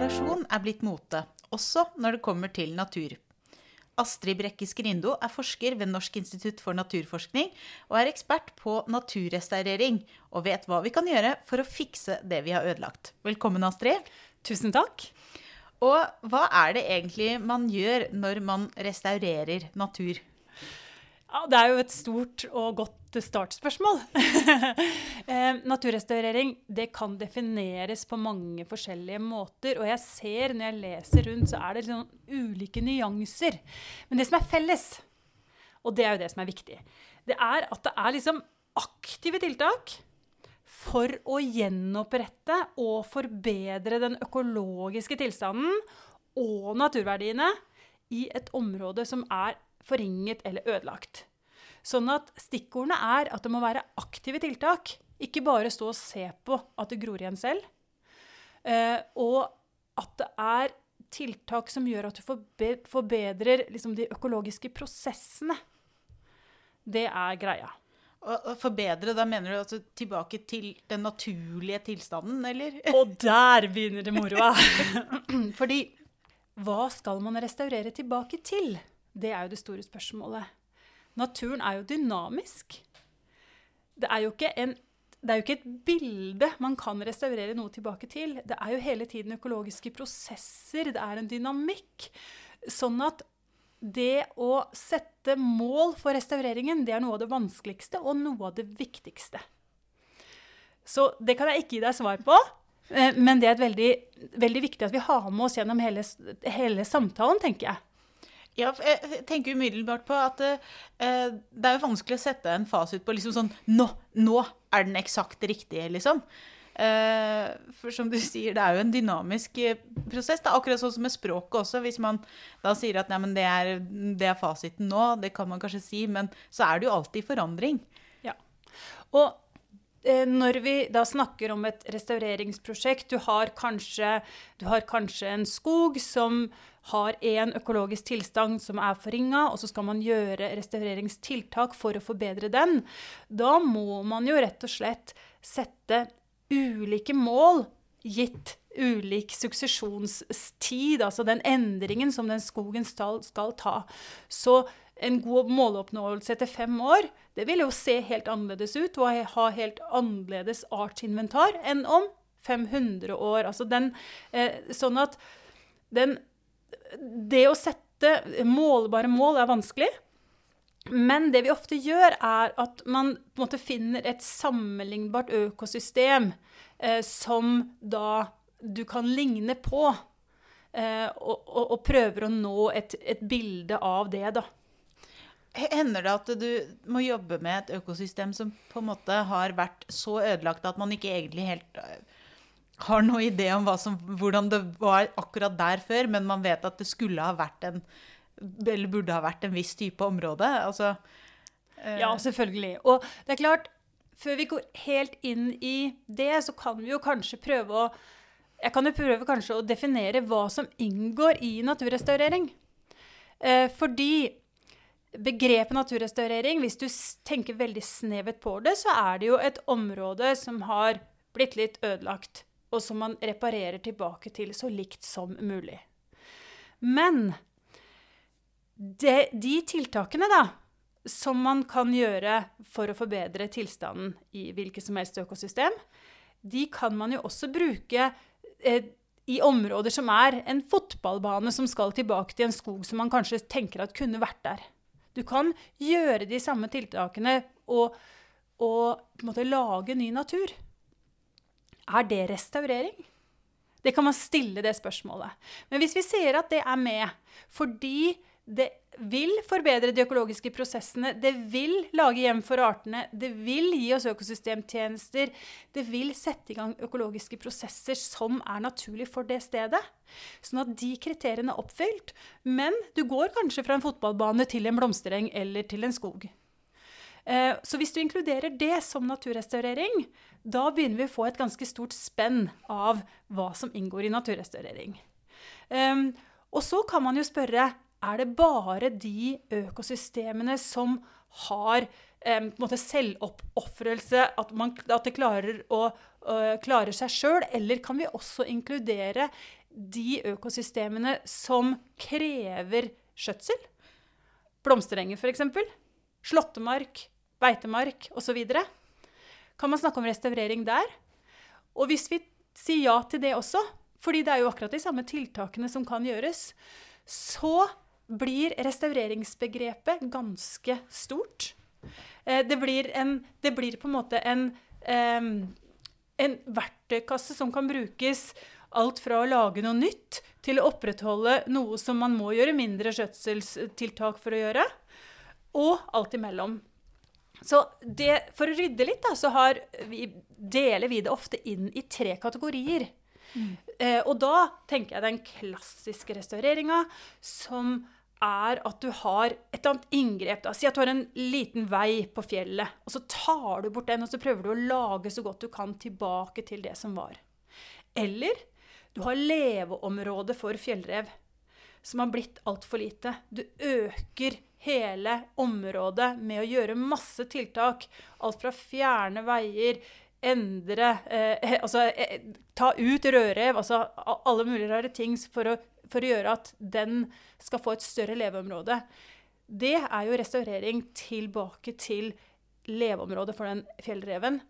Reparasjon er blitt mote, også når det kommer til natur. Astrid Brekke Skrindo er forsker ved Norsk institutt for naturforskning og er ekspert på naturrestaurering, og vet hva vi kan gjøre for å fikse det vi har ødelagt. Velkommen, Astrid. Tusen takk. Og hva er det egentlig man gjør når man restaurerer natur? Ja, det er jo et stort og godt startspørsmål. eh, naturrestaurering det kan defineres på mange forskjellige måter. Og jeg ser når jeg leser rundt, så er det liksom ulike nyanser. Men det som er felles, og det er jo det som er viktig, det er at det er liksom aktive tiltak for å gjenopprette og forbedre den økologiske tilstanden og naturverdiene i et område som er forringet eller ødelagt. Sånn at stikkordene er at det må være aktive tiltak. Ikke bare stå og se på at det gror igjen selv. Eh, og at det er tiltak som gjør at du forbedrer liksom, de økologiske prosessene. Det er greia. Og forbedre, da mener du altså tilbake til den naturlige tilstanden, eller? Og der begynner det moroa! Fordi hva skal man restaurere tilbake til? Det er jo det store spørsmålet. Naturen er jo dynamisk. Det er jo en, det er jo ikke et bilde man kan restaurere noe tilbake til. Det er jo hele tiden økologiske prosesser, det er en dynamikk. Sånn at det å sette mål for restaureringen, det er noe av det vanskeligste og noe av det viktigste. Så det kan jeg ikke gi deg svar på. Eh, men det er veldig, veldig viktig at vi har med oss gjennom hele, hele samtalen, tenker jeg. Ja, jeg tenker umiddelbart på at eh, det er jo vanskelig å sette en fasit på liksom sånn Nå, nå er den eksakt riktige, liksom. Eh, for som du sier, det er jo en dynamisk eh, prosess. Det er akkurat sånn som med språket også. Hvis man da sier at nei, det, er, det er fasiten nå, det kan man kanskje si, men så er det jo alltid forandring. Ja. Og Eh, når vi da snakker om et restaureringsprosjekt, du har kanskje, du har kanskje en skog som har en økologisk tilstand som er forringa, og så skal man gjøre restaureringstiltak for å forbedre den. Da må man jo rett og slett sette ulike mål gitt ulik suksesjonstid, altså den endringen som den skogen skal ta. Så en god måloppnåelse etter fem år, det vil jo se helt annerledes ut og ha helt annerledes artsinventar enn om 500 år. Altså den, eh, sånn at den Det å sette målbare mål er vanskelig. Men det vi ofte gjør, er at man på en måte finner et sammenlignbart økosystem eh, som da du kan ligne på. Eh, og, og, og, prøver å nå et, et bilde av det, da. Hender det at du må jobbe med et økosystem som på en måte har vært så ødelagt at man ikke egentlig helt øh, har noen idé om som, hvordan det var akkurat der før, men man vet at det skulle ha vært en Eller burde ha vært en viss type område? Altså uh... Ja, selvfølgelig. Og det er klart, før vi går helt inn i det, så kan vi jo kanskje prøve å Jeg kan jo prøve kanskje å definere hva som inngår i naturrestaurering. Eh, fordi Begrepet naturrestaurering, hvis du tenker veldig snevet på det, så er det jo et område som har blitt litt ødelagt, og som man reparerer tilbake til så likt som mulig. Men de, de tiltakene da, som man kan gjøre for å forbedre tilstanden i hvilket som helst økosystem, de kan man jo også bruke eh, i områder som er en fotballbane som skal tilbake til en skog som man kanskje tenker at kunne vært der. Du kan gjøre de samme tiltakene og, og måte lage ny natur. Er det restaurering? Det kan man stille det spørsmålet. Men hvis vi ser at det er med fordi det vil forbedre de økologiske prosessene, det vil lage hjem for artene, det vil gi oss økosystemtjenester, det vil sette i gang økologiske prosesser som er naturlig for det stedet. Sånn at de kriteriene er oppfylt. Men du går kanskje fra en fotballbane til en blomstereng eller til en skog. Eh, så hvis du inkluderer det som naturrestaurering, da begynner vi å få et ganske stort spenn av hva som inngår i naturrestaurering. Ehm, og så kan man jo spørre er det bare de økosystemene som har eh, selvoppofrelse, at, at det klarer, å, uh, klarer seg sjøl? Eller kan vi også inkludere de økosystemene som krever skjøtsel. Blomsterenger, f.eks. Slåttemark, beitemark osv. Kan man snakke om restaurering der? Og hvis vi sier ja til det også, fordi det er jo akkurat de samme tiltakene som kan gjøres, så blir restaureringsbegrepet ganske stort. Eh, det blir, en, det blir på en måte en, en verktøykasse som kan brukes alt fra å lage noe nytt til å opprettholde noe som man må gjøre mindre skjøtselstiltak for å gjøre, og alt imellom. Så det, for å rydde litt, da, så vi, deler vi det ofte inn i tre kategorier. Mm. Eh, og da tenker jeg den klassiske restaureringa som er at du har et eller annet inngrep. Da. Si at du har en liten vei på fjellet, og så tar du bort den og så prøver du å lage så godt du kan tilbake til det som var. Eller du har leveområdet for fjellrev som har blitt altfor lite. Du øker hele området med å gjøre masse tiltak. Alt fra fjerne veier, endre eh, Altså eh, ta ut rødrev. Altså alle mulige rare ting for å, for å gjøre at den skal få et større leveområde. Det er jo restaurering tilbake til leveområdet for den fjellreven.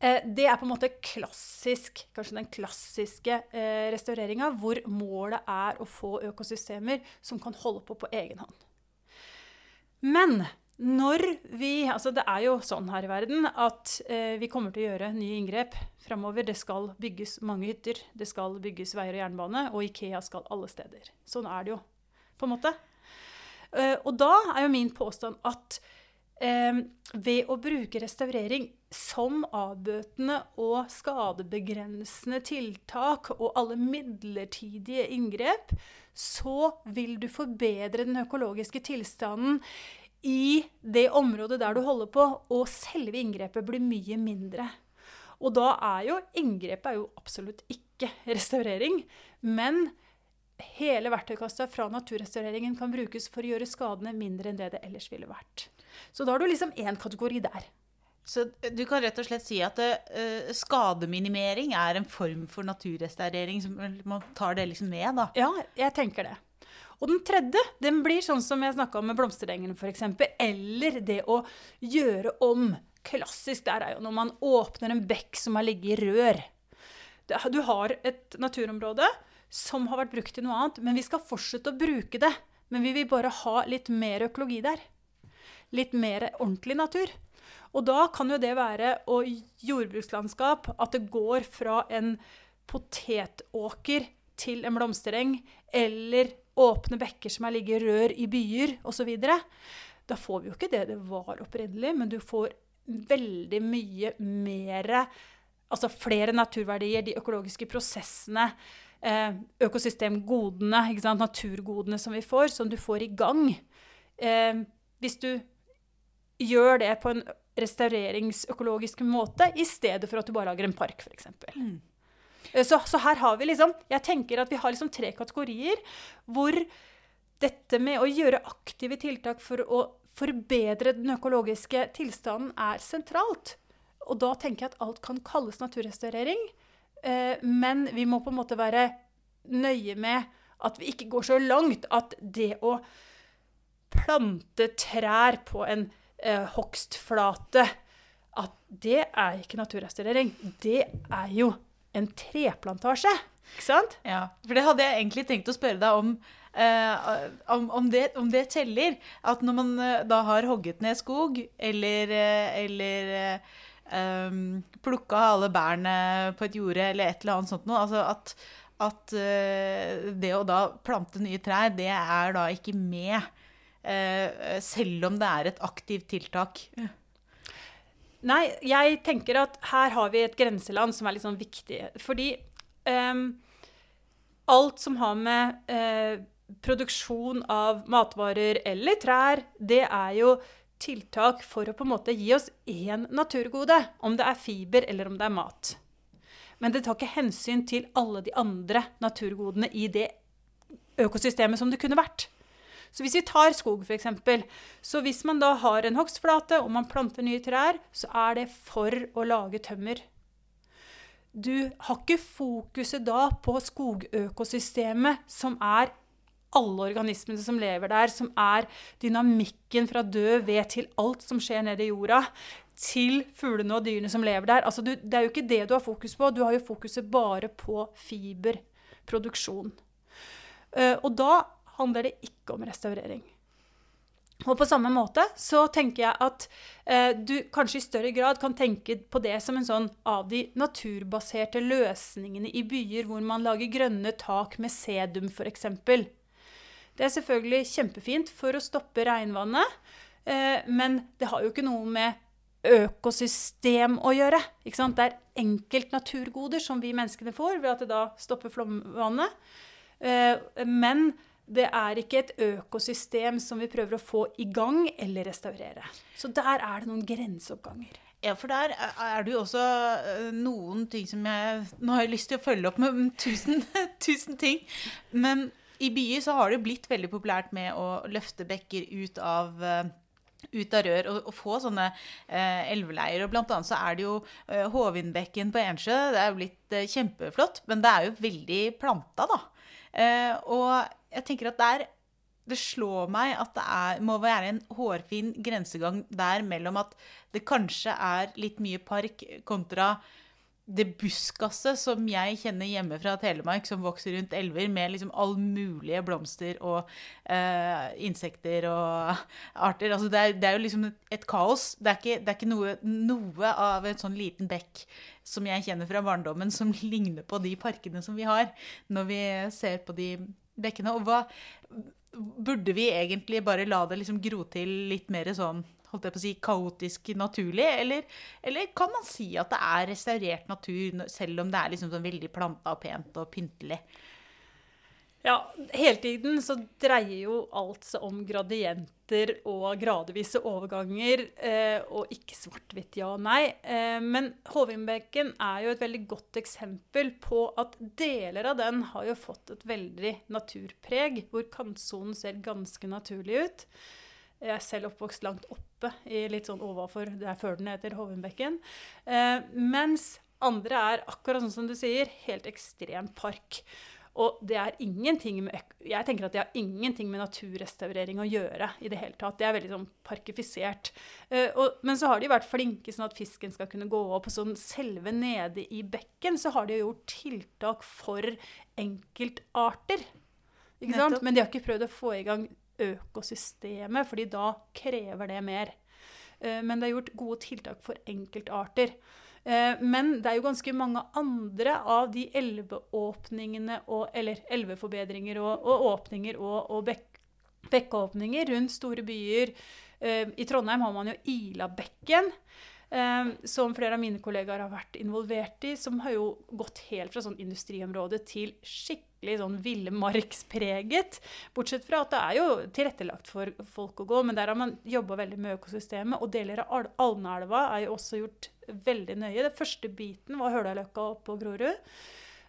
Eh, det er på en måte klassisk, kanskje den klassiske eh, restaureringa, hvor målet er å få økosystemer som kan holde på på egen hånd. Men når vi Altså, det er jo sånn her i verden at eh, vi kommer til å gjøre nye inngrep framover. Det skal bygges mange hytter, det skal bygges veier og jernbane, og Ikea skal alle steder. Sånn er det jo, på en måte. Eh, og da er jo min påstand at eh, ved å bruke restaurering som avbøtende og skadebegrensende tiltak og alle midlertidige inngrep, så vil du forbedre den økologiske tilstanden i det området der du holder på, og selve inngrepet blir mye mindre. Og da er jo inngrepet er jo absolutt ikke restaurering, men hele verktøykassa fra naturrestaureringen kan brukes for å gjøre skadene mindre enn det det ellers ville vært. Så da har du liksom én kategori der. Så du kan rett og slett si at uh, skademinimering er en form for naturrestaurering? som Man tar det liksom med, da? Ja, jeg tenker det. Og den tredje den blir sånn som jeg snakka om med blomsterengen f.eks. Eller det å gjøre om. Klassisk der er jo når man åpner en bekk som har ligget i rør. Du har et naturområde som har vært brukt til noe annet, men vi skal fortsette å bruke det. Men vi vil bare ha litt mer økologi der. Litt mer ordentlig natur. Og da kan jo det være å jordbrukslandskap, at det går fra en potetåker til en blomstereng, eller åpne bekker som har ligget rør i byer osv. Da får vi jo ikke det det var opprinnelig, men du får veldig mye mer Altså flere naturverdier, de økologiske prosessene, eh, økosystemgodene, naturgodene som vi får, som du får i gang. Eh, hvis du gjør det på en restaureringsøkologisk måte, i stedet for at du bare lager en park, f.eks. Mm. Eh, så, så, her har vi liksom Jeg tenker at vi har liksom tre kategorier hvor dette med å gjøre aktive tiltak for å forbedre den økologiske tilstanden er sentralt. Og da tenker jeg at alt kan kalles naturrestaurering. Eh, men vi må på en måte være nøye med at vi ikke går så langt at det å plante trær på en eh, hogstflate At det er ikke naturrestaurering. Det er jo en treplantasje. Ikke sant? Ja, for det hadde jeg egentlig tenkt å spørre deg om. Eh, om, om, det, om, det, teller. At når man uh, da har hogget ned skog, eller, uh, eller um, plukka alle bærene på et jorde, eller et eller annet sånt noe altså at, at det å da plante nye trær, det er da ikke med. selv om det er et aktivt tiltak. Nei, jeg tenker at her har vi et grenseland som er litt sånn viktig. Fordi um, alt som har med uh, produksjon av matvarer eller trær, det er jo tiltak for å på en måte gi oss én naturgode. Om det er fiber eller om det er mat. Men det tar ikke hensyn til alle de andre naturgodene i det økosystemet som det kunne vært. Så hvis vi tar skog, f.eks., så hvis man da har en hogstflate og man planter nye trær, så er det for å lage tømmer. du har ikke fokuset da på skogøkosystemet, som er alle organismene som lever der, som er dynamikken fra død ved til alt som skjer nede i jorda, til fuglene og dyrene som lever der. Altså, du, det er jo ikke det du har fokus på. Du har jo fokuset bare på fiberproduksjon. Uh, og da handler det ikke om restaurering. Og på samme måte så tenker jeg at eh, du kanskje i større grad kan tenke på det som en sånn av de naturbaserte løsningene i byer hvor man lager grønne tak med sedum f.eks. Det er selvfølgelig kjempefint for å stoppe regnvannet, eh, men det har jo ikke noe med økosystem å gjøre. Det er enkelt naturgoder som vi menneskene får ved at det da stopper flomvannet. Eh, men det er ikke et økosystem som vi prøver å få i gang eller restaurere. Så der er det noen grenseoppganger. Ja, for der er det jo også eh, noen ting som jeg Nå har jeg lyst til å følge opp med tusen, tusen ting. Men i byer så har det jo blitt veldig populært med å løfte bekker ut av eh, ut av rør og, og få sånne eh, elveleier. Og blant annet så er det jo eh, Hovindbekken på Ensjø. Det er jo blitt eh, kjempeflott, men det er jo veldig planta, da. Eh, og jeg tenker at der det slår meg at det er, må være en hårfin grensegang der mellom at det kanskje er litt mye park kontra det buskaset som jeg kjenner hjemme fra Telemark, som vokser rundt elver, med liksom all mulige blomster og uh, insekter og arter. Altså det, er, det, er, jo liksom et kaos. Det er ikke, det er ikke noe, noe, av en sånn liten bekk som jeg kjenner fra barndommen, som ligner på de parkene som vi har, når vi ser på de bekkene. Og hva Burde vi egentlig bare la det liksom gro til litt mer sånn holdt jeg på å si, kaotisk naturlig? Eller, eller, kan man si at det er restaurert natur, selv om det er liksom sånn veldig planta og pent og pyntelig? Ja, hele tiden så dreier jo alt seg om gradienter og gradvise overganger, eh, og ikke svart-hvitt ja og nei. Eh, men Hovindbekken er jo et veldig godt eksempel på at deler av den har jo fått et veldig naturpreg, hvor kantsonen ser ganske naturlig ut. Jeg er selv oppvokst langt oppe, i litt sånn overfor der før den heter Hovindbekken. Eh, mens andre er, akkurat sånn som du sier, helt ekstrem park. Og det er ingenting med, jeg tenker at det har ingenting med naturrestaurering å gjøre. i Det hele tatt. Det er veldig sånn parkifisert. Uh, og, men så har de vært flinke sånn at fisken skal kunne gå opp. og sånn Selve nede i bekken så har de gjort tiltak for enkeltarter. Ikke sant? Men de har ikke prøvd å få i gang økosystemet, fordi da krever det mer. Uh, men det er gjort gode tiltak for enkeltarter. Eh, men det er jo ganske mange andre av de elveåpningene og, Eller elveforbedringer og, og åpninger og, og bekk, bekkeåpninger rundt store byer. Eh, I Trondheim har man jo Ilabekken. Um, som flere av mine kollegaer har vært involvert i, som har jo gått helt fra sånn industriområde til skikkelig sånn villmarkspreget. Bortsett fra at det er jo tilrettelagt for folk å gå, men der har man jobba veldig med økosystemet. Og deler av Alnaelva er jo også gjort veldig nøye. Den første biten var Hølaløkka opp på Grorud.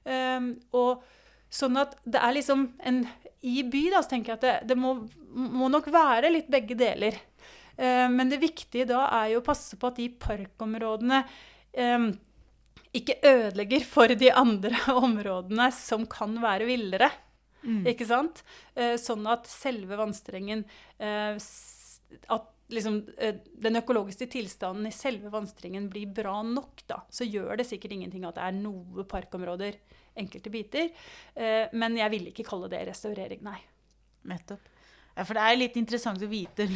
Um, og sånn at det er liksom en I by da, så tenker jeg at det, det må, må, nok være litt begge deler. Uh, men det viktige da er jo å passe på at de parkområdene um, ikke ødelegger for de andre områdene som kan være villere. Mm. Ikke sant? Uh, sånn at selve vannstrengen uh, At liksom, eh, den økologiske tilstanden i selve vannstrengen blir bra nok, da, så gjør det sikkert ingenting at det er noe parkområder, enkelte biter. Eh, men jeg vil ikke kalle det restaurering, nei. Nettopp. Ja, for det er litt interessant å vite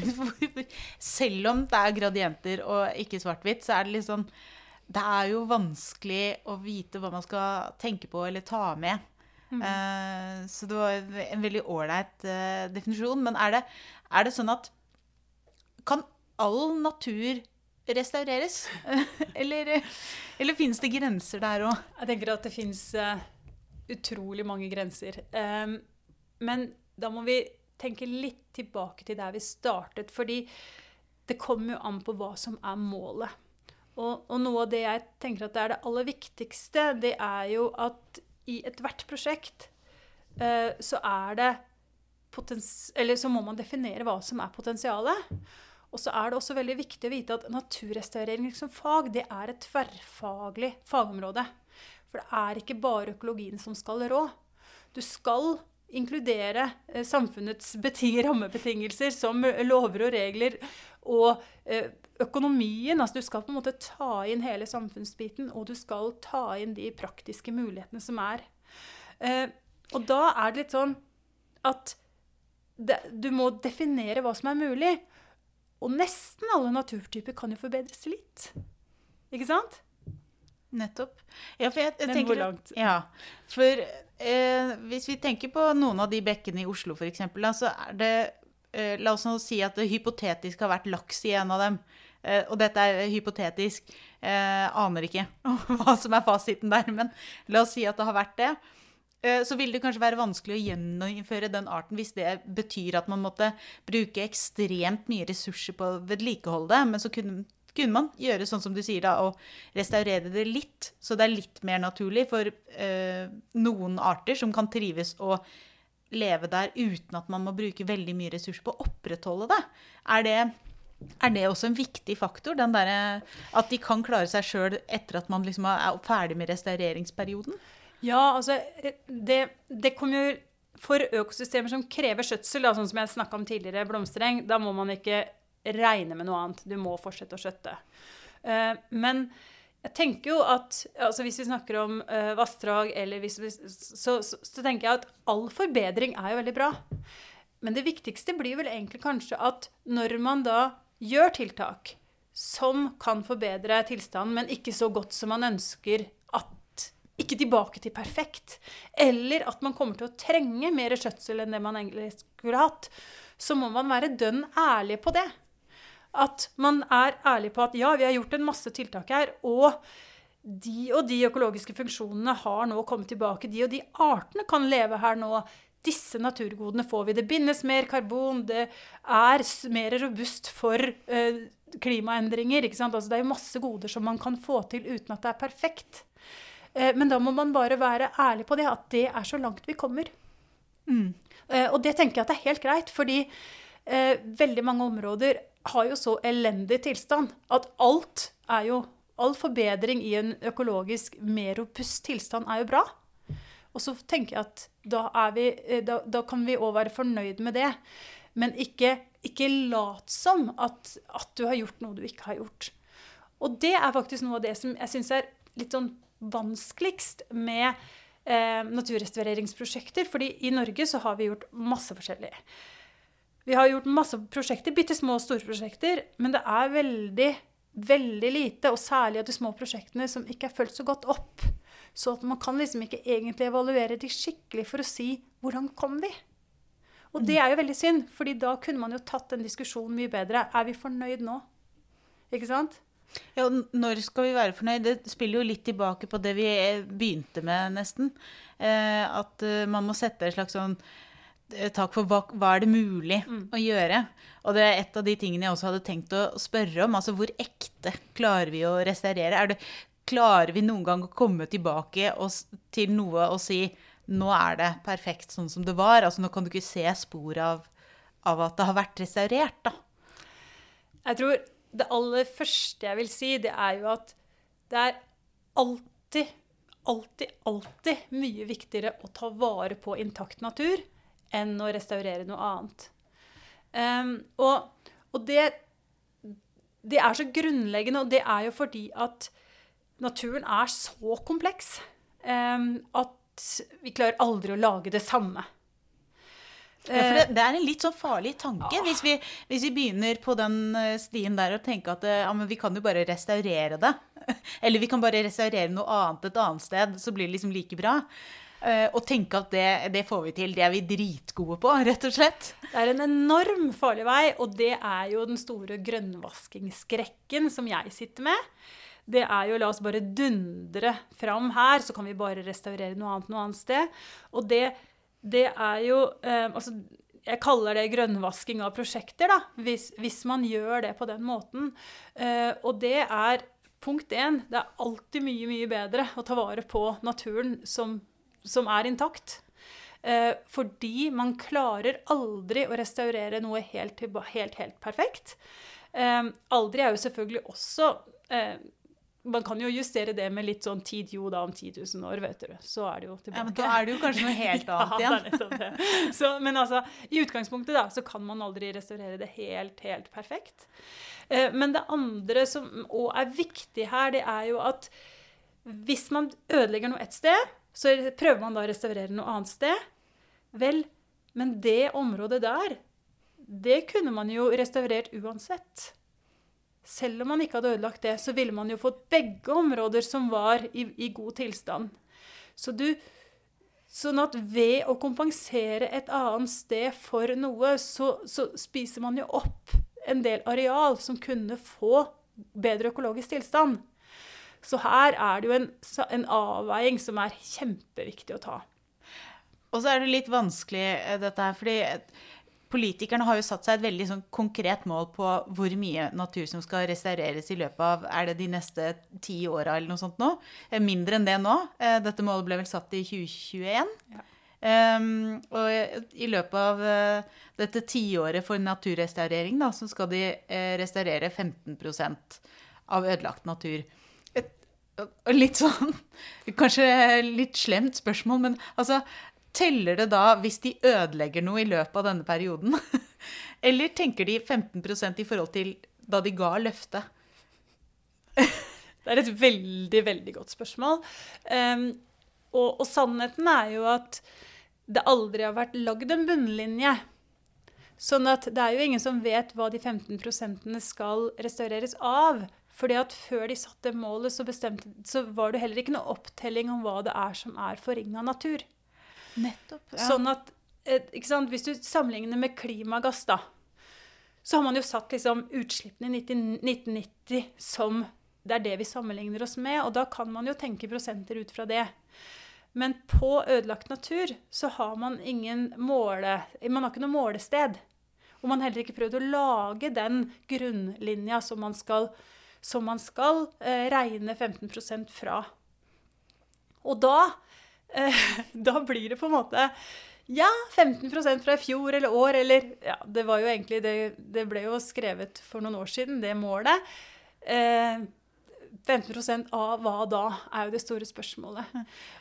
Selv om det er gradienter og ikke svart-hvitt, så er det litt sånn Det er jo vanskelig å vite hva man skal tenke på eller ta med. Mm. Uh, så det var en veldig ålreit uh, definisjon. Men er det, er det sånn at kan all natur restaureres? eller, eller fins det grenser der òg? Jeg tenker at det fins uh, utrolig mange grenser. Um, men da må vi tenke litt tilbake til der vi startet. Fordi det kommer jo an på hva som er målet. Og, og noe av det jeg tenker at det er det aller viktigste, det er jo at i ethvert prosjekt uh, så er det Eller så må man definere hva som er potensialet. Og så er det også veldig viktig å vite at naturrestaurering som fag det er et tverrfaglig fagområde. For det er ikke bare økologien som skal rå. Du skal inkludere eh, samfunnets rammebetingelser som lover og regler og eh, økonomien. Altså du skal på en måte ta inn hele samfunnsbiten, og du skal ta inn de praktiske mulighetene som er. Eh, og da er det litt sånn at du må definere hva som er mulig. Og nesten alle naturtyper kan jo forbedres litt. Ikke sant? Nettopp. Ja, for jeg, jeg Men tenker, hvor langt? Ja, for eh, hvis vi tenker på noen av de bekkene i Oslo f.eks., så er det eh, La oss nå si at det hypotetisk har vært laks i en av dem. Eh, og dette er hypotetisk. Eh, aner ikke hva som er fasiten der, men la oss si at det har vært det. Eh, Så vil det kanskje være vanskelig å gjeninnføre den arten hvis det betyr at man måtte bruke ekstremt mye ressurser på å vedlikeholde det. Men så kunne, kunne man gjøre sånn som du sier, da, og restaurere det litt. Så det er litt mer naturlig for eh, noen arter som kan trives og leve der uten at man må bruke veldig mye ressurser på å opprettholde det. Er det, er det også en viktig faktor? Derre at de kan klare seg sjøl etter at man liksom er ferdig med restaureringsperioden? Ja, altså det, det kommer jo For økosystemer som krever skjøtsel, da, sånn som jeg snakka om tidligere, blomstereng, da må man ikke regne med noe annet. Du må fortsette å skjøtte. Eh, men jeg tenker jo at altså Hvis vi snakker om uh, vassdrag, eller hvis vi, så, så, så tenker jeg at all forbedring er jo veldig bra. Men det viktigste blir vel egentlig kanskje at når man da gjør tiltak som kan forbedre tilstanden, men ikke så godt som man ønsker Ikke tilbake til perfekt. Eller at man kommer til å trenge mer skjøtsel enn det man egentlig skulle hatt. Så må man være dønn ærlig på det. At man er ærlig på at ja, vi har gjort en masse tiltak her, og de og de økologiske funksjonene har nå kommet tilbake. De og de artene kan leve her nå. Disse naturgodene får vi. Det bindes mer karbon. Det er mer robust for eh, klimaendringer. Altså, det er masse goder som man kan få til uten at det er perfekt. Eh, men da må man bare være ærlig på det, at det er så langt vi kommer. Mm. og det tenker jeg at det er helt greit, fordi eh, veldig mange områder har jo så elendig tilstand at alt er jo All forbedring i en økologisk mer robust tilstand er jo bra. Og så tenker jeg at da, vi, eh, da, da kan vi òg være fornøyd med det. Men ikke, ikke lat som at, at du har gjort noe du ikke har gjort. Og det er faktisk noe av det som jeg syns er litt sånn vanskeligst med eh, naturrestaureringsprosjekter. fordi i Norge så har vi gjort masse forskjellig. Vi har gjort masse prosjekter, bitte små og store prosjekter, men det er veldig, veldig lite, og særlig av de små prosjektene, som ikke er fulgt så godt opp. Så at man kan liksom ikke egentlig evaluere de skikkelig for å si hvordan kom vi? Og det er jo veldig synd, fordi da kunne man jo tatt den diskusjonen mye bedre. Er vi fornøyd nå? Ikke sant? Ja, når skal vi være fornøyd? Det spiller jo litt tilbake på det vi eh, begynte med, nesten. Eh, at eh, man må sette et slags sånn eh, tak for hva, hva er det mulig å gjøre. Og det er et av de tingene jeg også hadde tenkt å spørre om. Altså hvor ekte klarer vi å restaurere? Er det, klarer vi noen gang å komme tilbake og, til noe og si nå er det perfekt sånn som det var? Altså nå kan du ikke se spor av, av at det har vært restaurert, da. Jeg tror det aller første jeg vil si, det er jo at det er alltid, alltid, alltid mye viktigere å ta vare på intakt natur enn å restaurere noe annet. Um, og, og det, det er så grunnleggende, og det er jo fordi at naturen er så kompleks um, at vi klarer aldri å lage det samme. Ja, for det, det er en litt sånn farlig tanke hvis vi, hvis vi begynner på den eh, stien der og tenker at eh, ja, men vi kan jo bare restaurere det. Eller vi kan bare restaurere noe annet et annet sted, så blir det liksom like bra. Eh, Og tenke at det, det får vi til. Det er vi dritgode på, rett og slett. Det er en enorm farlig vei, og det er jo den store grønnvaskingsskrekken som jeg sitter med. Det er jo la oss bare dundre fram her, så kan vi bare restaurere noe annet noe annet sted. Og det, det er jo eh, Altså, jeg kaller det grønnvasking av prosjekter, da, hvis, hvis man gjør det på den måten. Eh, og det er punkt én. Det er alltid mye, mye bedre å ta vare på naturen som, som er intakt. Eh, fordi man klarer aldri å restaurere noe helt, helt, helt perfekt. Eh, aldri er jo selvfølgelig også eh, man kan jo justere det med litt sånn tid jo da om 10 000 år, vet du. Så er det jo tilbake. Ja, men da er det jo kanskje noe helt annet ja, igjen. det er nettopp det. Så, men altså, i utgangspunktet da, så kan man aldri restaurere det helt, helt perfekt. Eh, men det andre som òg er viktig her, det er jo at hvis man ødelegger noe ett sted, så prøver man da å restaurere noe annet sted. Vel, men det området der, det kunne man jo restaurert uansett. Selv om man ikke hadde ødelagt det, så ville man jo fått begge områder som var i, i god tilstand. Så du, sånn at ved å kompensere et annet sted for noe, så, så spiser man jo opp en del areal som kunne få bedre økologisk tilstand. Så her er det jo en, en avveiing som er kjempeviktig å ta. Og så er det litt vanskelig, eh, dette her, fordi politikerne har jo satt seg et veldig sånn konkret mål på hvor mye natur som skal restaureres i løpet av er det de neste ti åra eller noe sånt nå. Eh, mindre enn det nå. Eh, dette målet ble vel satt i 2021. Ja. Um, og i løpet av uh, dette tiåret for naturrestaurering da, så skal de uh, restaurere 15% av ødelagt natur. Et, et litt sånn Kanskje litt slemt spørsmål, men altså Teller det da hvis de ødelegger noe i løpet av denne perioden? Eller tenker de 15% i forhold til da de ga løftet? det er et veldig, veldig godt spørsmål. Um, og, og, sannheten er jo at det aldri har vært lagd en bunnlinje. Sånn at det er jo ingen som vet hva de 15% skal restaureres av. Fordi at før de satte målet, så, bestemte, så var det heller ikke noe opptelling om hva det er som er forringa natur. Nettopp. Ja. Sånn at sant, Hvis du sammenligner med klimagass, da, så har man jo satt liksom utslippene i 1990 som det er det vi sammenligner oss med, og da kan man jo tenke prosenter ut fra det. Men på ødelagt natur så har man ingen måle... Man har ikke noe målested. Og man har heller ikke prøvd å lage den grunnlinja som man skal, som man skal eh, regne 15 fra. Og da da blir det på en måte ja, 15 fra i fjor eller år, eller Ja, det var jo egentlig det, det ble jo skrevet for noen år siden, det målet. Eh, 15% av hva da, er jo det store spørsmålet.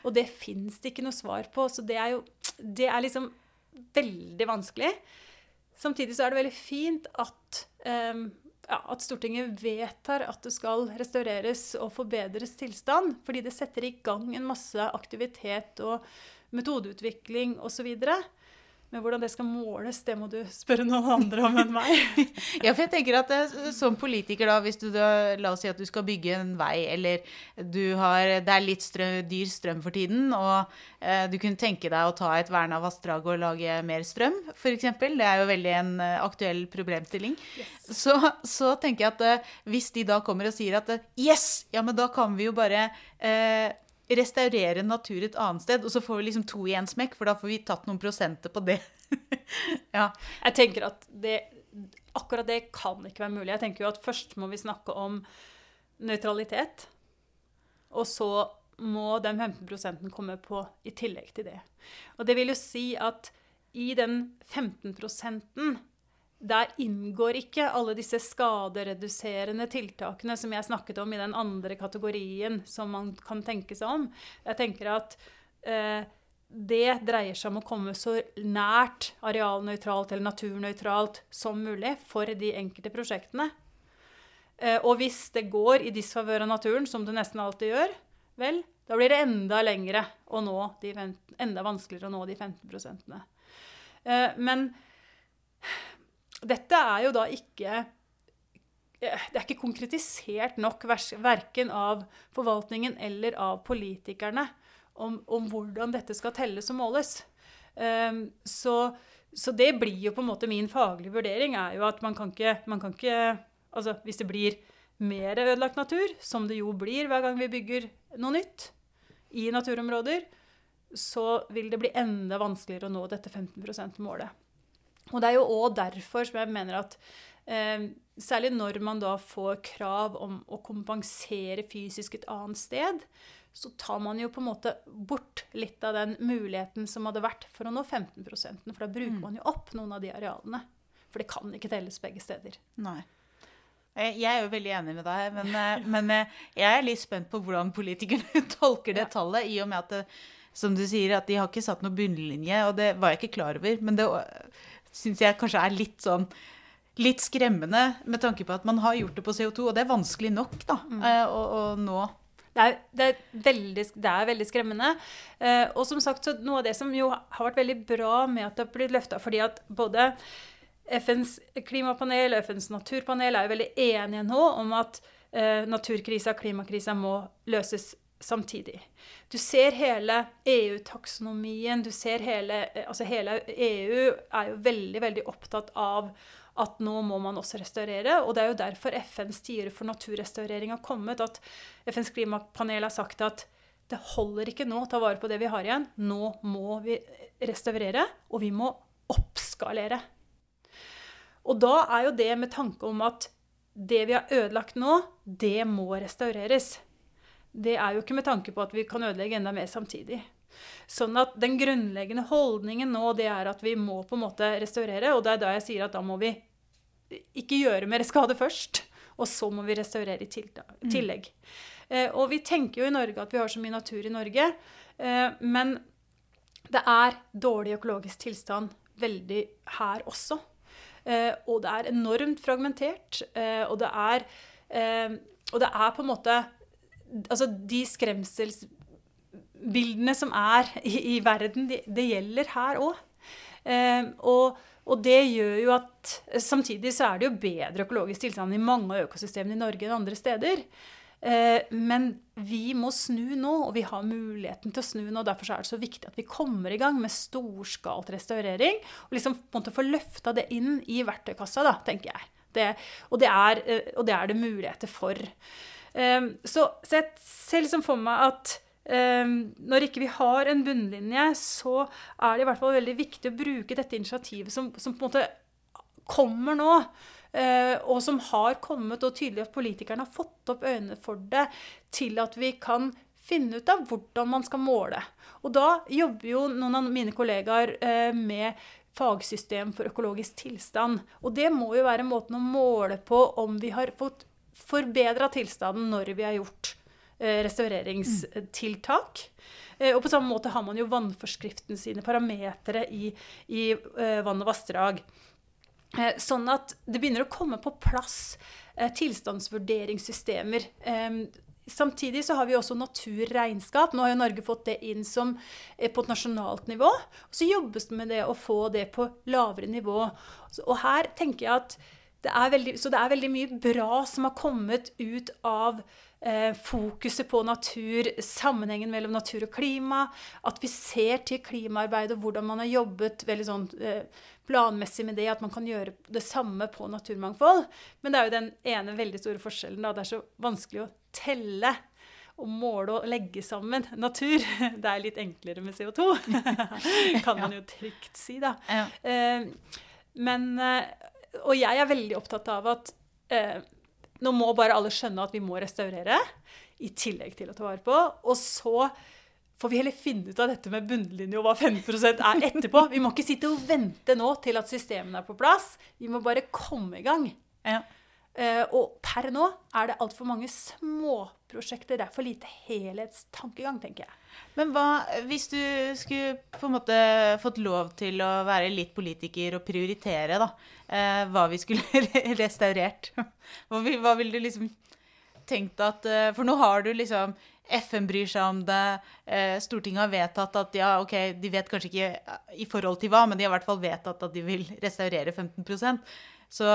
Og det fins det ikke noe svar på. Så det er jo Det er liksom veldig vanskelig. Samtidig så er det veldig fint at eh, ja, at Stortinget vedtar at det skal restaureres og forbedres tilstand. Fordi det setter i gang en masse aktivitet og metodeutvikling osv. Men hvordan det skal måles, det må du spørre noen andre om enn meg. ja, for jeg tenker at Som politiker, da, hvis du da, la oss si at du skal bygge en vei, eller har, det er litt strøm, dyr strøm for tiden, og eh, du kunne tenke deg å ta et verna vassdrag og lage mer strøm, f.eks. Det er jo veldig en uh, aktuell problemstilling. Yes. Så, så, tenker jeg at uh, hvis de da kommer og sier at yes, ja, men da kan vi jo bare restaurere natur et annet sted, og så får vi liksom to i en smekk, for da får vi tatt noen prosenter på det. ja. Jeg tenker at det, akkurat det kan ikke være mulig. Jeg tenker jo at først må vi snakke om nøytralitet, og så må den 15 komme på i tillegg til det. Og det vil jo si at i den 15 der inngår ikke alle disse skadereduserende tiltakene som jeg snakket om i den andre kategorien som man kan tenke seg om. Jeg tenker at eh, det dreier seg om å komme så nært arealnøytralt eller naturnøytralt som mulig for de enkelte prosjektene. Eh, og hvis det går i disfavør av naturen, som det nesten alltid gjør, vel, da blir det enda lengre å nå de, enda vanskeligere å nå de 15 eh, Men dette er jo da ikke eh, det er ikke konkretisert nok verken av forvaltningen eller av politikerne om, om hvordan dette skal telles og måles. Um, så, så, det blir jo på en måte min faglige vurdering er jo at man kan ikke, man kan ikke altså Hvis det blir mer ødelagt natur, som det jo blir hver gang vi bygger noe nytt i naturområder, så vil det bli enda vanskeligere å nå dette 15 %-målet. Og det er jo òg derfor som jeg mener at eh, særlig når man da får krav om å kompensere fysisk et annet sted, så tar man jo på en måte bort litt av den muligheten som hadde vært for å nå 15 For da bruker mm. man jo opp noen av de arealene. For det kan ikke telles begge steder. Nei. Jeg er jo veldig enig med deg, men, eh, men eh, jeg er litt spent på hvordan politikerne tolker det tallet, i og med at det, som du sier, at de har ikke satt noen bunnlinje, og det var jeg ikke klar over. Men det syns jeg kanskje er litt sånn litt skremmende med tanke på at man har gjort det på CO2, og det er vanskelig nok da, mm. å, å nå. Det er, det, er veldig, det er veldig skremmende. Eh, og som sagt, så noe av det som jo har vært veldig bra med at det har blitt løfta, fordi at både FNs klimapanel og FNs naturpanel er jo veldig enige nå om at eh, naturkrisa og klimakrisa må løses samtidig. Du ser hele EU-taksonomien, du ser hele eh, Altså hele EU er jo veldig, veldig opptatt av at nå må man også restaurere. Og det er jo derfor FNs tider for naturrestaurering har kommet. At FNs klimapanel har sagt at det holder ikke nå å ta vare på det vi har igjen. Nå må vi restaurere, og vi må oppskalere. Og da er jo det med tanke om at det vi har ødelagt nå, det må restaureres. Det er jo ikke med tanke på at vi kan ødelegge enda mer samtidig. Sånn at den grunnleggende holdningen nå, det er at vi må på en måte restaurere. Og det er da jeg sier at da må vi ikke gjøre mer skade først. Og så må vi restaurere i tillegg. Eh, og vi tenker jo i Norge at vi har så mye natur i Norge. Eh, men det er dårlig økologisk tilstand veldig her også. Eh, og det er enormt fragmentert. Eh, og det er eh, Og det er på en måte Altså, de skremselsbildene som er i, i verden, det, gjelder her òg. og og det gjør jo at Samtidig så er det jo bedre økologisk tilstand i mange av økosystemene i Norge enn andre steder. Eh, men vi må snu nå, og vi har muligheten til å snu nå. Derfor er det så viktig at vi kommer i gang med storskalt restaurering. Og liksom på en måte få løfta det inn i verktøykassa, da, tenker jeg. Det, og, det er, eh, og, det er, det muligheter for. Eh, så, så jeg ser liksom for meg at Um, når ikke vi har en bunnlinje, så er det i hvert fall veldig viktig å bruke dette initiativet som, som på en måte kommer nå. Uh, og som har kommet, og tydelig at politikerne har fått opp øynene for det, til at vi kan finne ut av hvordan man skal måle. Og da jobber jo noen av mine kollegaer uh, med fagsystem for økologisk tilstand. Og det må jo være måten å måle på om vi har fått forbedra tilstanden når vi har gjort Eh, restaureringstiltak. Mm. Og på samme måte har man jo vannforskriften sine parametere i, i uh, vann og vassdrag. Sånn at det begynner å komme på plass tilstandsvurderingssystemer. Samtidig så har vi også naturregnskap. Nå har jo Norge fått det inn som på et nasjonalt nivå. Så jobbes det med det å få det på lavere nivå. Og her tenker jeg at det er veldig, så det er veldig mye bra som har kommet ut av eh, fokuset på natur, sammenhengen mellom natur og klima. At vi ser til klimaarbeidet og hvordan man har jobbet veldig sånn eh, planmessig med det. At man kan gjøre det samme på naturmangfold. Men det er jo den ene veldig store forskjellen. Da. Det er så vanskelig å telle og måle og legge sammen natur. Det er litt enklere med CO2, kan man jo trygt si, da. Eh, men eh, Og jeg er veldig opptatt av at eh, nå må bare alle skjønne at vi må restaurere, i tillegg til å ta vare på. Og så får vi heller finne ut av dette med bunnlinje og hva 15 er etterpå. Vi må ikke sitte og vente nå til at systemene er på plass. Vi må bare komme i gang. Ja. Uh, og per nå er det altfor mange småprosjekter. Det er for lite helhetstankegang, tenker jeg. Men hva hvis du skulle på en måte fått lov til å være litt politiker og prioritere, da, uh, hva vi skulle restaurert? Hva, ville du liksom tenkt at uh, For nå har du liksom FN bryr seg om det. Stortinget har vedtatt at ja, ok, de vet kanskje ikke i forhold til hva, men de har i hvert fall vedtatt at de vil restaurere 15% Så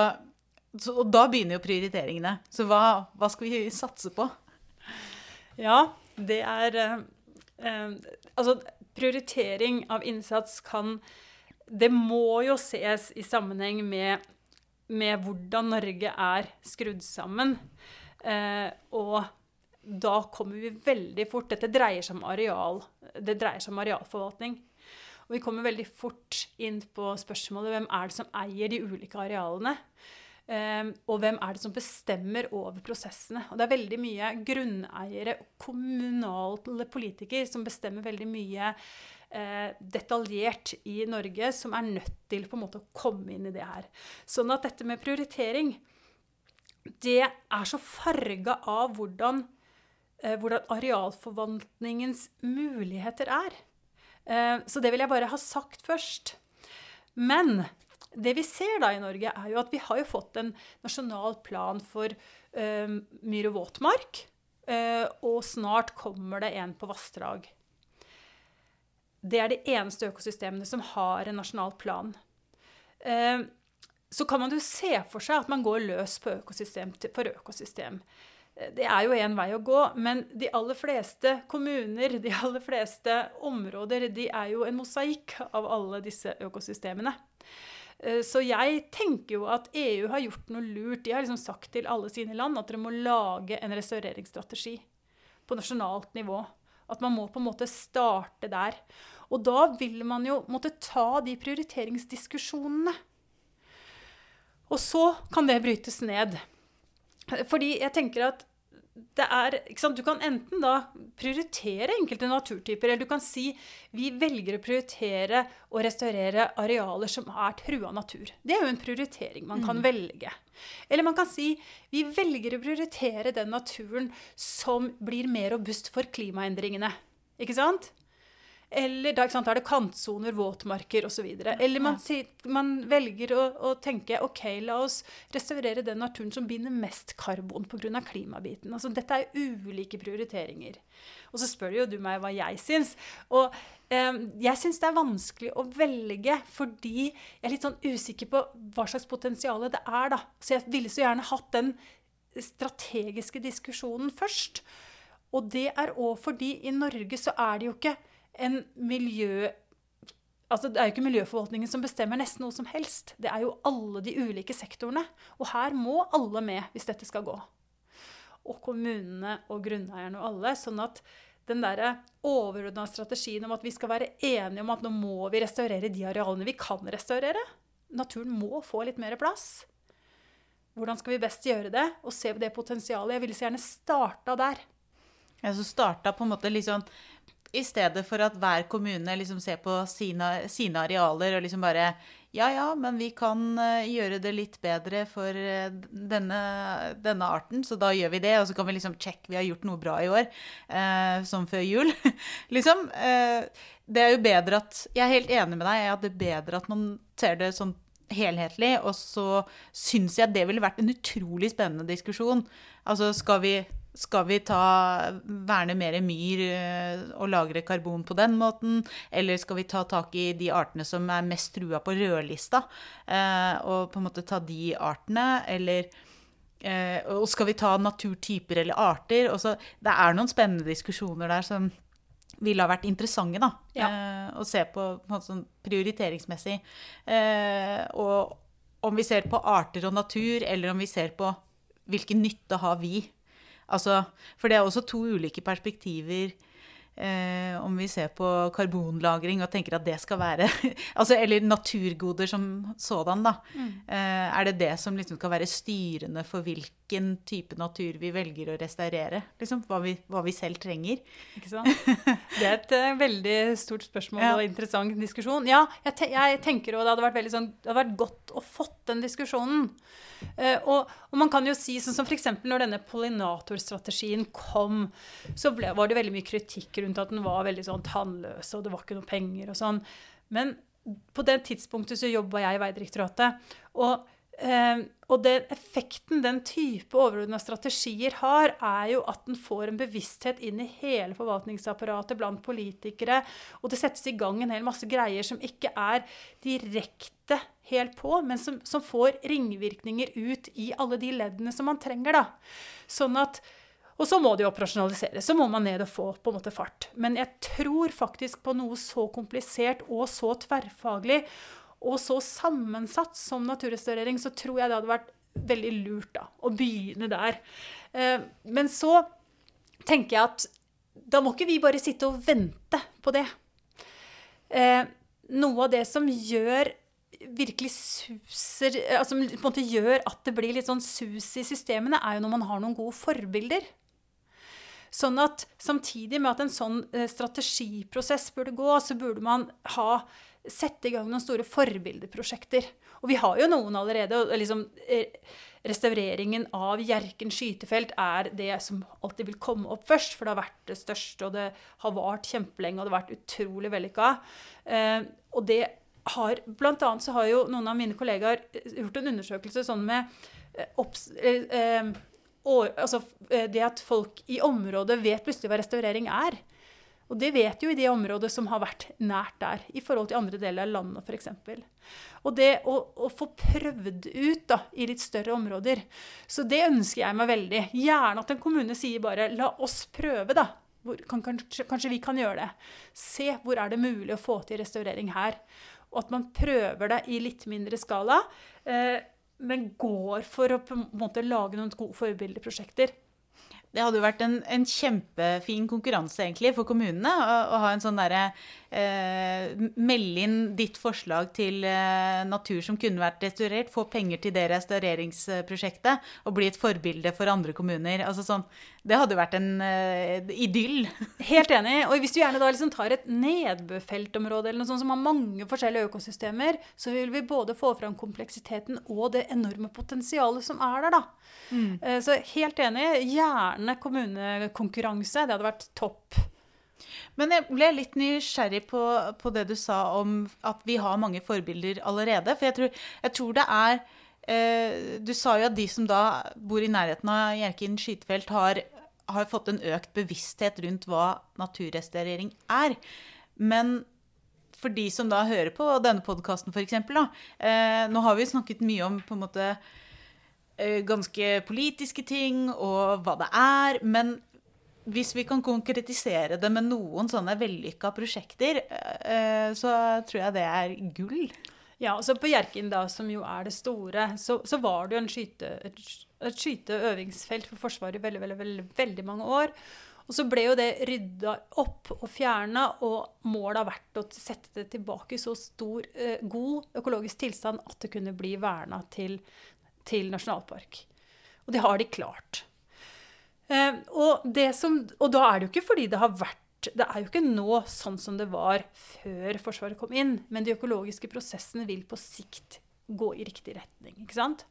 så, og da begynner jo prioriteringene. Så hva, hva, skal vi satse på? Ja, det er eh, eh, Altså, prioritering av innsats kan Det må jo ses i sammenheng med, med hvordan Norge er skrudd sammen. Eh, og da kommer vi veldig fort Dette dreier seg om areal. Det dreier seg om arealforvaltning. Og vi kommer veldig fort inn på spørsmålet hvem er det som eier de ulike arealene. Um, og hvem er det som bestemmer over prosessene? Og det er veldig mye grunneiere, kommunale politikere, som bestemmer veldig mye uh, detaljert i Norge, som er nødt til på en måte å komme inn i det her. Sånn at dette med prioritering det er så farga av hvordan, eh, hvordan arealforvaltningens muligheter er. Eh, så det vil jeg bare ha sagt først. Men det vi ser da i Norge, er jo at vi har jo fått en nasjonal plan for eh, myr og våtmark. Eh, og snart kommer det en på vassdrag. Det er de eneste økosystemene som har en nasjonal plan. Eh, så kan man jo se for seg at man går løs på økosystem for økosystem. Eh, det er jo én vei å gå, men de aller fleste kommuner, de aller fleste områder, de er jo en mosaikk av alle disse økosystemene. Eh, så jeg tenker jo at EU har gjort noe lurt. De har liksom sagt til alle sine land at dere må lage en restaureringsstrategi på nasjonalt nivå. At man må på en måte starte der. Og da vil man jo måtte ta de prioriteringsdiskusjonene. Og så kan det brytes ned. Fordi jeg tenker at er, Du kan enten da prioritere enkelte naturtyper, eller du kan si vi velger å prioritere å restaurere arealer som er trua natur. Det er jo en prioritering man kan mm. velge. Eller man kan si vi velger å prioritere den naturen som blir mer robust for klimaendringene. Ikke sant? Eller da, sant, er det kantsoner, våtmarker osv. Eller man, man velger å, å, tenke OK, la oss restaurere den naturen som binder mest karbon pga. klimabiten. Altså, dette er ulike prioriteringer. Og så spør jo du meg hva jeg syns. Og eh, jeg syns det er vanskelig å velge fordi jeg er litt sånn usikker på hva slags potensial det er. da. Så jeg ville så gjerne hatt den strategiske diskusjonen først. Og det er òg fordi i Norge så er det jo ikke en miljø... Altså, det er jo ikke miljøforvaltningen som bestemmer nesten noe som helst. Det er jo alle de ulike sektorene. Og her må alle med hvis dette skal gå. Og kommunene og grunneierne og alle. Sånn at den der overordna strategien om at vi skal være enige om at nå må vi restaurere de arealene vi kan restaurere. Naturen må få litt mer plass. Hvordan skal vi best gjøre det? Og se det potensialet. Jeg ville så gjerne starta der. Ja, så starta på en måte litt sånn i stedet for at hver kommune liksom ser på sine, sine, arealer og liksom bare Ja, ja, men vi kan uh, gjøre det litt bedre for uh, denne, denne, arten, så da gjør vi det. Og så kan vi liksom sjekke vi har gjort noe bra i år, eh, som før jul. liksom. det er jo bedre at Jeg er helt enig med deg at det er bedre at man ser det sånn helhetlig. Og så syns jeg det ville vært en utrolig spennende diskusjon. Altså, skal vi skal vi ta, verne mer myr eh, og lagre karbon på den måten? Eller skal vi ta tak i de artene som er mest trua på rødlista, eh, og på en måte ta de artene? Eller eh, og skal vi ta naturtyper eller arter? Så, det er noen spennende diskusjoner der som ville ha vært interessante da, ja. å se på, på sånn prioriteringsmessig. og om vi ser på arter og natur, eller om vi ser på hvilken nytte har vi Altså, for det er også to ulike perspektiver. Eh, om vi ser på karbonlagring og tenker at det skal være altså, Eller naturgoder som sådan, da. Mm. Eh, er det det som liksom skal være styrende for hvilken type natur vi velger å restaurere? Liksom, hva, vi, hva vi selv trenger. Ikke sant? Det er et uh, veldig stort spørsmål ja. og interessant diskusjon. Ja, jeg, te jeg tenker òg det hadde vært sånn, det hadde vært godt å fått den diskusjonen. Uh, og, og, man kan jo si, sånn som f.eks. når denne pollinatorstrategien kom, så ble, var det veldig mye kritikk rundt at den var veldig sånn tannløs, og det var ikke noe penger og sånn. Men på det tidspunktet så jobba jeg i Vegdirektoratet. Og Eh, og den effekten den type overordna strategier har, er jo at den får en bevissthet inn i hele forvaltningsapparatet blant politikere. Og det settes i gang en hel masse greier som ikke er direkte helt på, men som, som får ringvirkninger ut i alle de leddene som man trenger. da. Sånn at og så må det jo operasjonaliseres. Så må man ned og få på en måte fart. Men jeg tror faktisk på noe så komplisert og så tverrfaglig og så sammensatt som naturrestaurering, så tror jeg det hadde vært veldig lurt da, å begynne der. Eh, men så tenker jeg at da må ikke vi bare sitte og vente på det. Eh, noe av det som gjør virkelig suser altså en måte gjør at det blir litt sånn sus i systemene, er jo når man har noen gode forbilder. Sånn at samtidig med at en sånn eh, strategiprosess burde gå, så burde man ha sette i gang noen store forbildeprosjekter. Og vi har jo noen allerede. og liksom eh, Restaureringen av Hjerken skytefelt er det som alltid vil komme opp først, for det har vært det største, og det har vart kjempelenge, og det har vært utrolig vellykka. Eh, og det har Blant annet så har jo noen av mine kollegaer gjort en undersøkelse sånn med opps, år, altså, det at folk i området vet plutselig hva restaurering er. Og det vet jo i det området som har vært nært der, i forhold til andre deler av landet f.eks. Og det å, å, få prøvd ut da, i litt større områder. Så det ønsker jeg meg veldig. Gjerne at en kommune sier bare 'la oss prøve', da. Hvor, kan, kanskje, kanskje, vi kan gjøre det. Se hvor er det mulig å få til restaurering her. Og at man prøver det i litt mindre skala. Eh, men går for å på en måte lage noen gode forbildeprosjekter. Det hadde jo vært en, en, kjempefin konkurranse egentlig for kommunene å, å ha en sånn derre eh, Meld inn ditt forslag til eh, natur som kunne vært restaurert. Få penger til det restaureringsprosjektet og bli et forbilde for andre kommuner. Altså sånn, det hadde vært en uh, idyll. Helt enig. Og hvis du gjerne da liksom tar et nedbørfeltområde eller noe sånt som har mange forskjellige økosystemer, så vil vi både få fram kompleksiteten og det enorme potensialet som er der, da. Mm. Uh, så helt enig. Gjerne kommunekonkurranse. Det hadde vært topp. Men jeg ble litt nysgjerrig på, på, det du sa om at vi har mange forbilder allerede. For jeg tror, jeg tror det er eh, Du sa jo at de som da bor i nærheten av Hjerkinn skytefelt, har, har, fått en økt bevissthet rundt hva naturrestaurering er. Men for de som da hører på denne podkasten, f.eks. Eh, nå har vi snakket mye om på en måte Eh, ganske politiske ting og hva det er. Men hvis vi kan konkretisere det med noen sånne vellykka prosjekter, eh, så tror jeg det er gull. Ja, og så På Hjerkinn, da, som jo er det store, så, så var det jo en skyte, et, et skyteøvingsfelt for Forsvaret i veldig, veldig, veldig, veldig mange år. Og så ble jo det rydda opp og fjerna, og målet har vært å sette det tilbake i så stor, eh, god økologisk tilstand at det kunne bli verna til til nasjonalpark. Og det har de klart. Eh, og, som, og, da er det jo ikke fordi det har vært Det er jo ikke nå sånn som det var før Forsvaret kom inn, men de økologiske prosessene vil på sikt gå i riktig retning. ikke sant?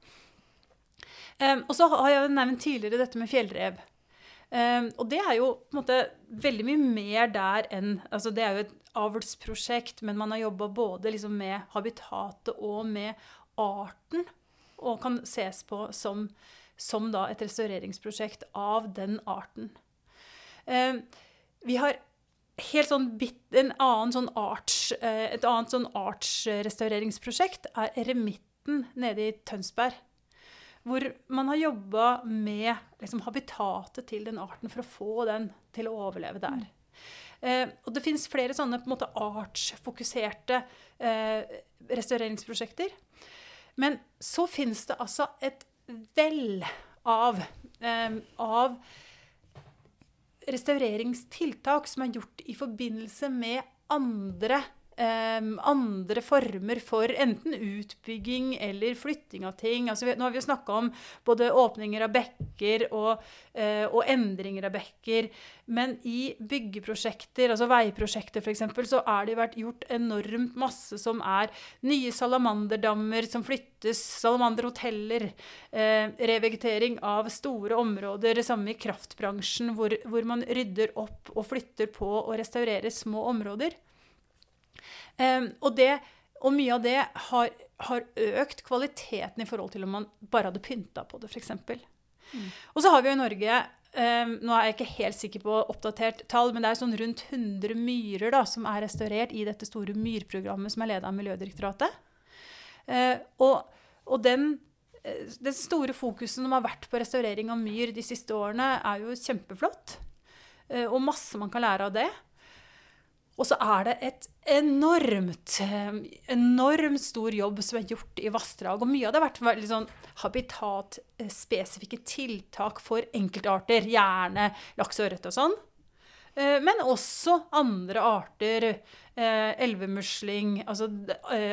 Eh, og så har jeg nevnt tidligere dette med fjellrev. Um, og det er jo på en måte veldig mye mer der enn altså Det er jo et avlsprosjekt, men man har jobba både liksom med habitatet og med arten og kan ses på som, som et restaureringsprosjekt av den arten. Um, vi har helt sånn bit, en annen sånn arts, eh, et annet sånn artsrestaureringsprosjekt er Eremitten nede i Tønsberg. Hvor man har jobba med liksom, habitatet til den arten for å få den til å overleve der. Eh, og det fins flere sånne på en måte artsfokuserte eh, restaureringsprosjekter. Men så finnes det altså et vell av, eh, av restaureringstiltak som er gjort i forbindelse med andre Um, andre former for enten utbygging eller flytting av ting. Altså, nå har vi jo snakka om både åpninger av bekker og, uh, og, endringer av bekker. Men i byggeprosjekter, altså veiprosjekter f.eks., så er det vært gjort enormt masse som er nye salamanderdammer som flyttes, salamanderhoteller, uh, revegetering av store områder, det samme i kraftbransjen, hvor, hvor man rydder opp og flytter på og restaurerer små områder. Um, og, det, og, mye av det har, har, økt kvaliteten i forhold til om man bare hadde pynta på det, f.eks. Mm. Og så har vi jo i Norge um, Nå er jeg ikke helt sikker på oppdatert tall, men det er sånn rundt 100 myrer da, som er restaurert i dette store myrprogrammet som er ledet av Miljødirektoratet. Uh, og, og den, uh, den store fokusen som har vært på restaurering av myr de siste årene, er jo kjempeflott. Uh, og masse man kan lære av det. Og så er det et enormt, eh, enormt stor jobb som er gjort i vassdrag. Og mye av det har vært veldig sånn habitatspesifikke tiltak for enkeltarter. Gjerne laks og ørret og sånn. Eh, men også andre arter. Eh, elvemusling. Altså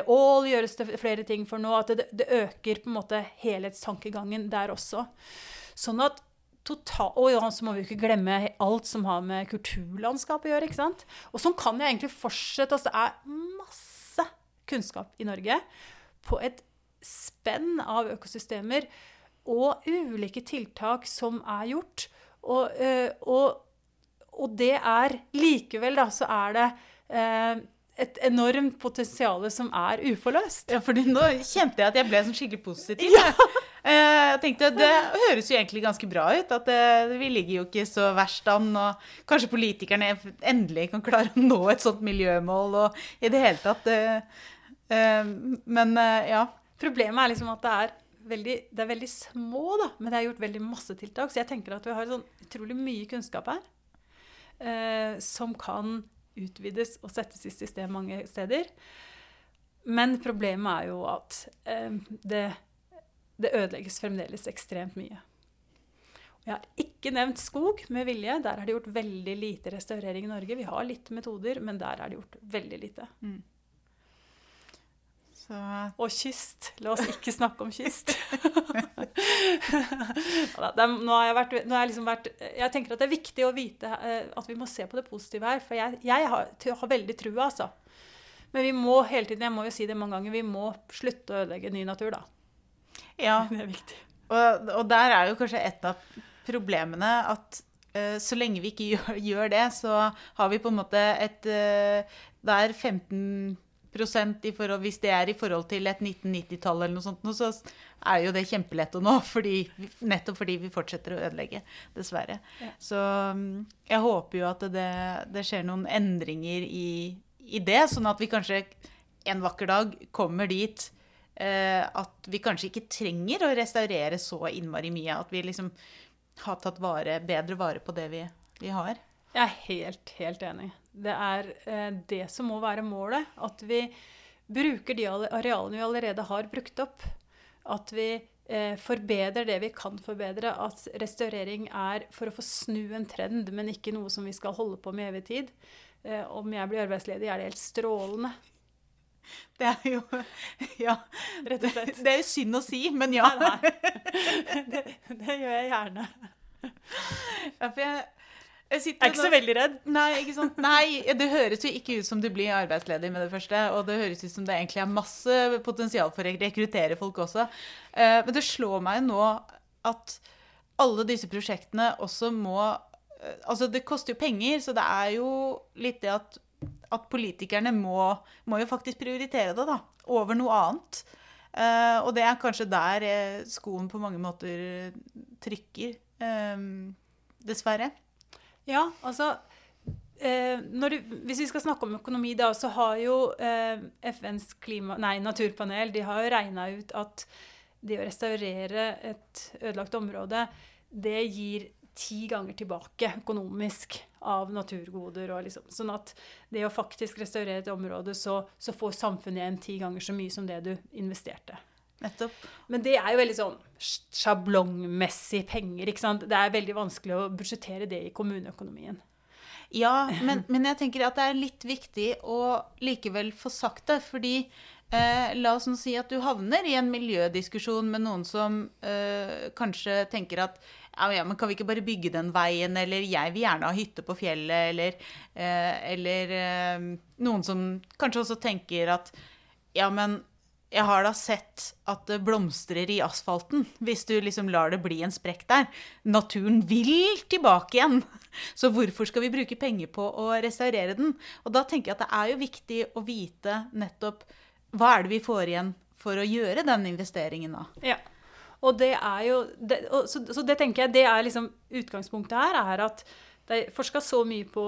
ål gjøres det flere ting for nå. At det, det øker på en måte helhetstankegangen der også. Sånn at total, og ja, så må vi ikke glemme alt som har med kulturlandskap å gjøre. ikke sant? Og sånn kan jeg egentlig fortsette. Altså, det er masse kunnskap i Norge på et spenn av økosystemer og ulike tiltak som er gjort. Og, eh, og, og det er likevel, da, så er det eh, et enormt potensial som er uforløst. Ja, fordi nå kjente jeg at jeg ble sånn skikkelig positiv. Ja. Jeg tenkte Det høres jo egentlig ganske bra ut. At det, vi ligger jo ikke så verst an. Og kanskje politikerne endelig kan klare å nå et sånt miljømål og i det hele tatt. Men ja. Problemet er liksom at det er veldig, det er veldig små, da, men det er gjort veldig masse tiltak. Så jeg tenker at vi har sånn utrolig mye kunnskap her eh, som kan utvides og settes i system mange steder. Men problemet er jo at eh, det, det ødelegges fremdeles ekstremt mye. Jeg har ikke nevnt skog med vilje. Der har de gjort veldig lite restaurering i Norge. Vi har litt metoder, men der er det gjort veldig lite. Mm. Så... Og kyst. La oss ikke snakke om kyst. nå har jeg, vært, nå har jeg, liksom vært, jeg tenker at det er viktig å vite eh, at vi må se på det positive her. For jeg, jeg har, har, veldig trua, altså. Men vi må hele tiden, jeg må jo si det mange ganger, vi må slutte å ødelegge ny natur, da. Ja. Det er viktig. Og, og der er jo kanskje et av problemene at uh, så lenge vi ikke gjør, gjør, det, så har vi på en måte et uh, Det er 15% i forhold, Hvis det er i forhold til et 1990-tall eller noe sånt, så er jo det kjempelett å nå. Fordi, nettopp fordi vi fortsetter å ødelegge, dessverre. Ja. Så mm, jeg håper jo at det, det skjer noen endringer i, i, det, sånn at vi kanskje en vakker dag kommer dit at vi kanskje ikke trenger å restaurere så innmari mye. At vi liksom har tatt vare, bedre vare på det vi, vi har. Jeg er helt, helt enig. Det er eh, det som må være målet. At vi bruker de arealene vi allerede har brukt opp. At vi eh, forbedrer det vi kan forbedre. At restaurering er for å få snu en trend, men ikke noe som vi skal holde på med evig tid. Eh, om jeg blir arbeidsledig, er det helt strålende. Det er jo Ja, rett og slett. Det er jo synd å si, men ja. Nei, nei. Det, det gjør jeg gjerne. Ja, for jeg jeg er ikke så veldig redd. Nei, ikke sant? Nei, det høres jo ikke ut som du blir arbeidsledig med det første. Og det høres ut som det egentlig er masse potensial for å rekruttere folk også. Eh, men det slår meg nå at alle disse prosjektene også må eh, Altså, det koster jo penger, så det er jo litt det at, at politikerne må, må, jo faktisk prioritere det, da. Over noe annet. Uh, og det er kanskje der skoen på mange måter trykker. Dessverre. Ja, altså eh, du, Hvis vi skal snakke om økonomi, da, så har jo eh, FNs klima, nei, naturpanel de har jo regna ut at det å restaurere et ødelagt område, det gir ti ganger tilbake økonomisk av naturgoder. Og Liksom. Sånn at det å faktisk restaurere et område, så, så får samfunnet igjen ti ganger så mye som det du investerte. Nettopp. Men det er jo veldig sånn sjablongmessig penger. ikke sant? Det er veldig vanskelig å budsjettere det i kommuneøkonomien. Ja, men, men, jeg tenker at det er litt viktig å likevel få sagt det. Fordi eh, la oss si at du havner i en miljødiskusjon med noen som eh, kanskje tenker at ja, men kan vi ikke bare bygge den veien, eller jeg vil gjerne ha hytte på fjellet, eller, eh, eller eh, noen som kanskje også tenker at ja, men jeg har da sett at det blomstrer i asfalten hvis du liksom lar det bli en sprekk der. Naturen vil tilbake igjen. Så hvorfor skal vi bruke penger på å restaurere den? Og da tenker jeg at det er jo viktig å vite nettopp hva er det vi får igjen for å gjøre den investeringen da. Ja. Og det er jo det, så, så, det tenker jeg det er liksom utgangspunktet her, er at det er forska så mye på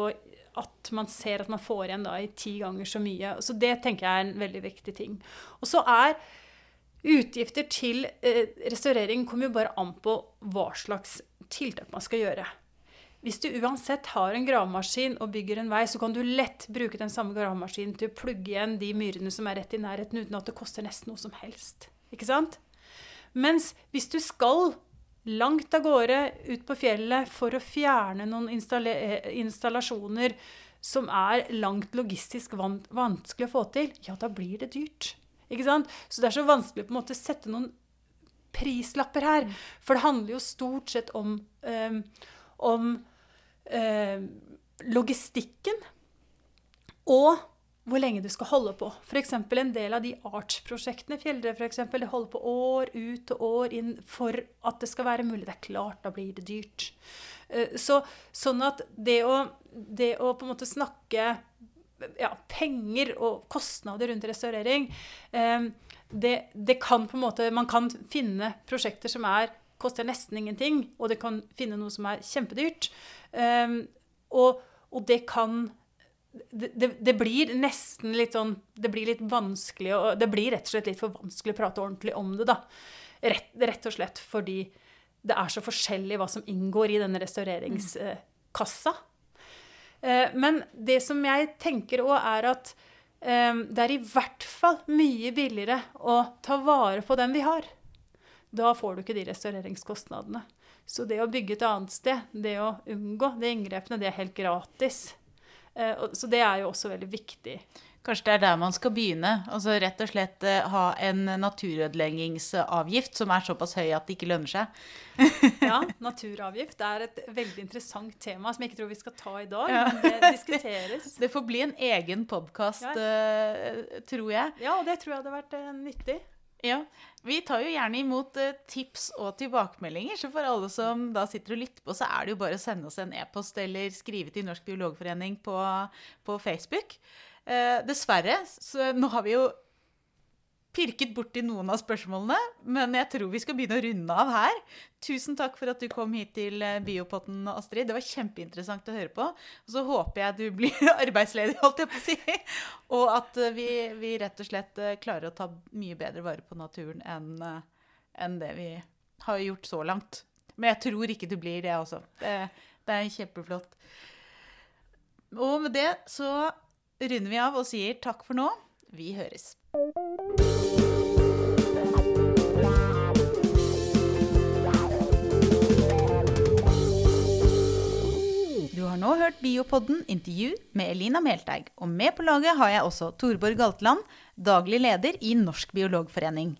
at man ser at man får igjen da i ti ganger så mye. Så det tenker jeg er en veldig viktig ting. Og så er utgifter til eh, restaurering kommer jo bare an på hva slags tiltak man skal gjøre. Hvis du uansett har en gravemaskin og bygger en vei, så kan du lett bruke den samme gravemaskinen til å plugge igjen de myrene som er rett i nærheten, uten at det koster nesten noe som helst. Ikke sant? Mens hvis du skal langt av gårde ut på fjellet for å fjerne noen installasjoner som er langt logistisk van vanskelig å få til, ja, da blir det dyrt. Ikke sant? Så det er så vanskelig på en måte å sette noen prislapper her. For det handler jo stort sett om, um, om um, logistikken og hvor lenge du skal holde på. F.eks. en del av de artsprosjektene, Fjellrev f.eks., det holder på år ut og år inn for at det skal være mulig. Det er klart, da blir det dyrt. Eh, så, sånn at det å, det å på en måte snakke ja, penger og kostnader rundt restaurering eh, det, det, kan på en måte Man kan finne prosjekter som er, koster nesten ingenting, og det kan finne noe som er kjempedyrt. Eh, og, og det kan det, det, blir nesten litt sånn Det blir litt vanskelig og Det blir rett og slett litt for vanskelig å prate ordentlig om det, da. Rett, rett og slett fordi det er så forskjellig hva som inngår i denne restaureringskassa. Eh, men det som jeg tenker òg, er at eh, det er i hvert fall mye billigere å ta vare på den vi har. Da får du ikke de restaureringskostnadene. Så det å bygge et annet sted, det å unngå de inngrepene, det er helt gratis. Eh, så det er jo også veldig viktig. Kanskje det er der man skal begynne. Altså Rett og slett eh, ha en naturødeleggingsavgift som er såpass høy at det ikke lønner seg. ja, naturavgift er et veldig interessant tema som jeg ikke tror vi skal ta i dag. Ja. Men det diskuteres. Det får bli en egen podkast, ja. uh, tror jeg. Ja, og det tror jeg hadde vært nyttig. Ja, Vi tar jo gjerne imot uh, tips og tilbakemeldinger. Så for alle som da sitter og lytter på, så er det jo bare å sende oss en e-post eller skrive til Norsk biologforening på, på Facebook. Eh, dessverre, så nå har vi jo pirket borti noen av spørsmålene, men jeg tror vi skal begynne å runde av her. Tusen takk for at du kom hit til eh, Biopotten, Astrid. Det var kjempeinteressant å høre på. Og så håper jeg du blir arbeidsledig, holdt jeg på å si. Og at eh, vi, vi rett og slett eh, klarer å ta mye bedre vare på naturen enn, enn det vi har gjort så langt. Men jeg tror ikke du blir det også. Det, det er kjempeflott. Og med det så runder vi av og sier takk for nå. Vi høres. Du har nå hørt Biopodden intervju med Elina Melteig. Og med på laget har jeg også Torborg Galtland, daglig leder i Norsk biologforening.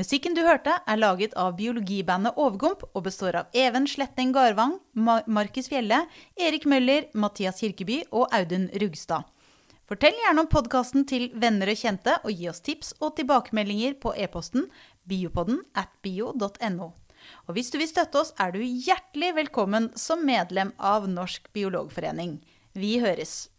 Musikken du hørte, er laget av biologibandet Overgump og består av Even Sletteng Garvang, Markus Fjelle, Erik Møller, Mathias Kirkeby og Audun Rugstad. Fortell gjerne om podkasten til venner og kjente, og gi oss tips og tilbakemeldinger på e-posten biopodden at bio.no. Og hvis du vil støtte oss, er du hjertelig velkommen som medlem av Norsk biologforening. Vi høres!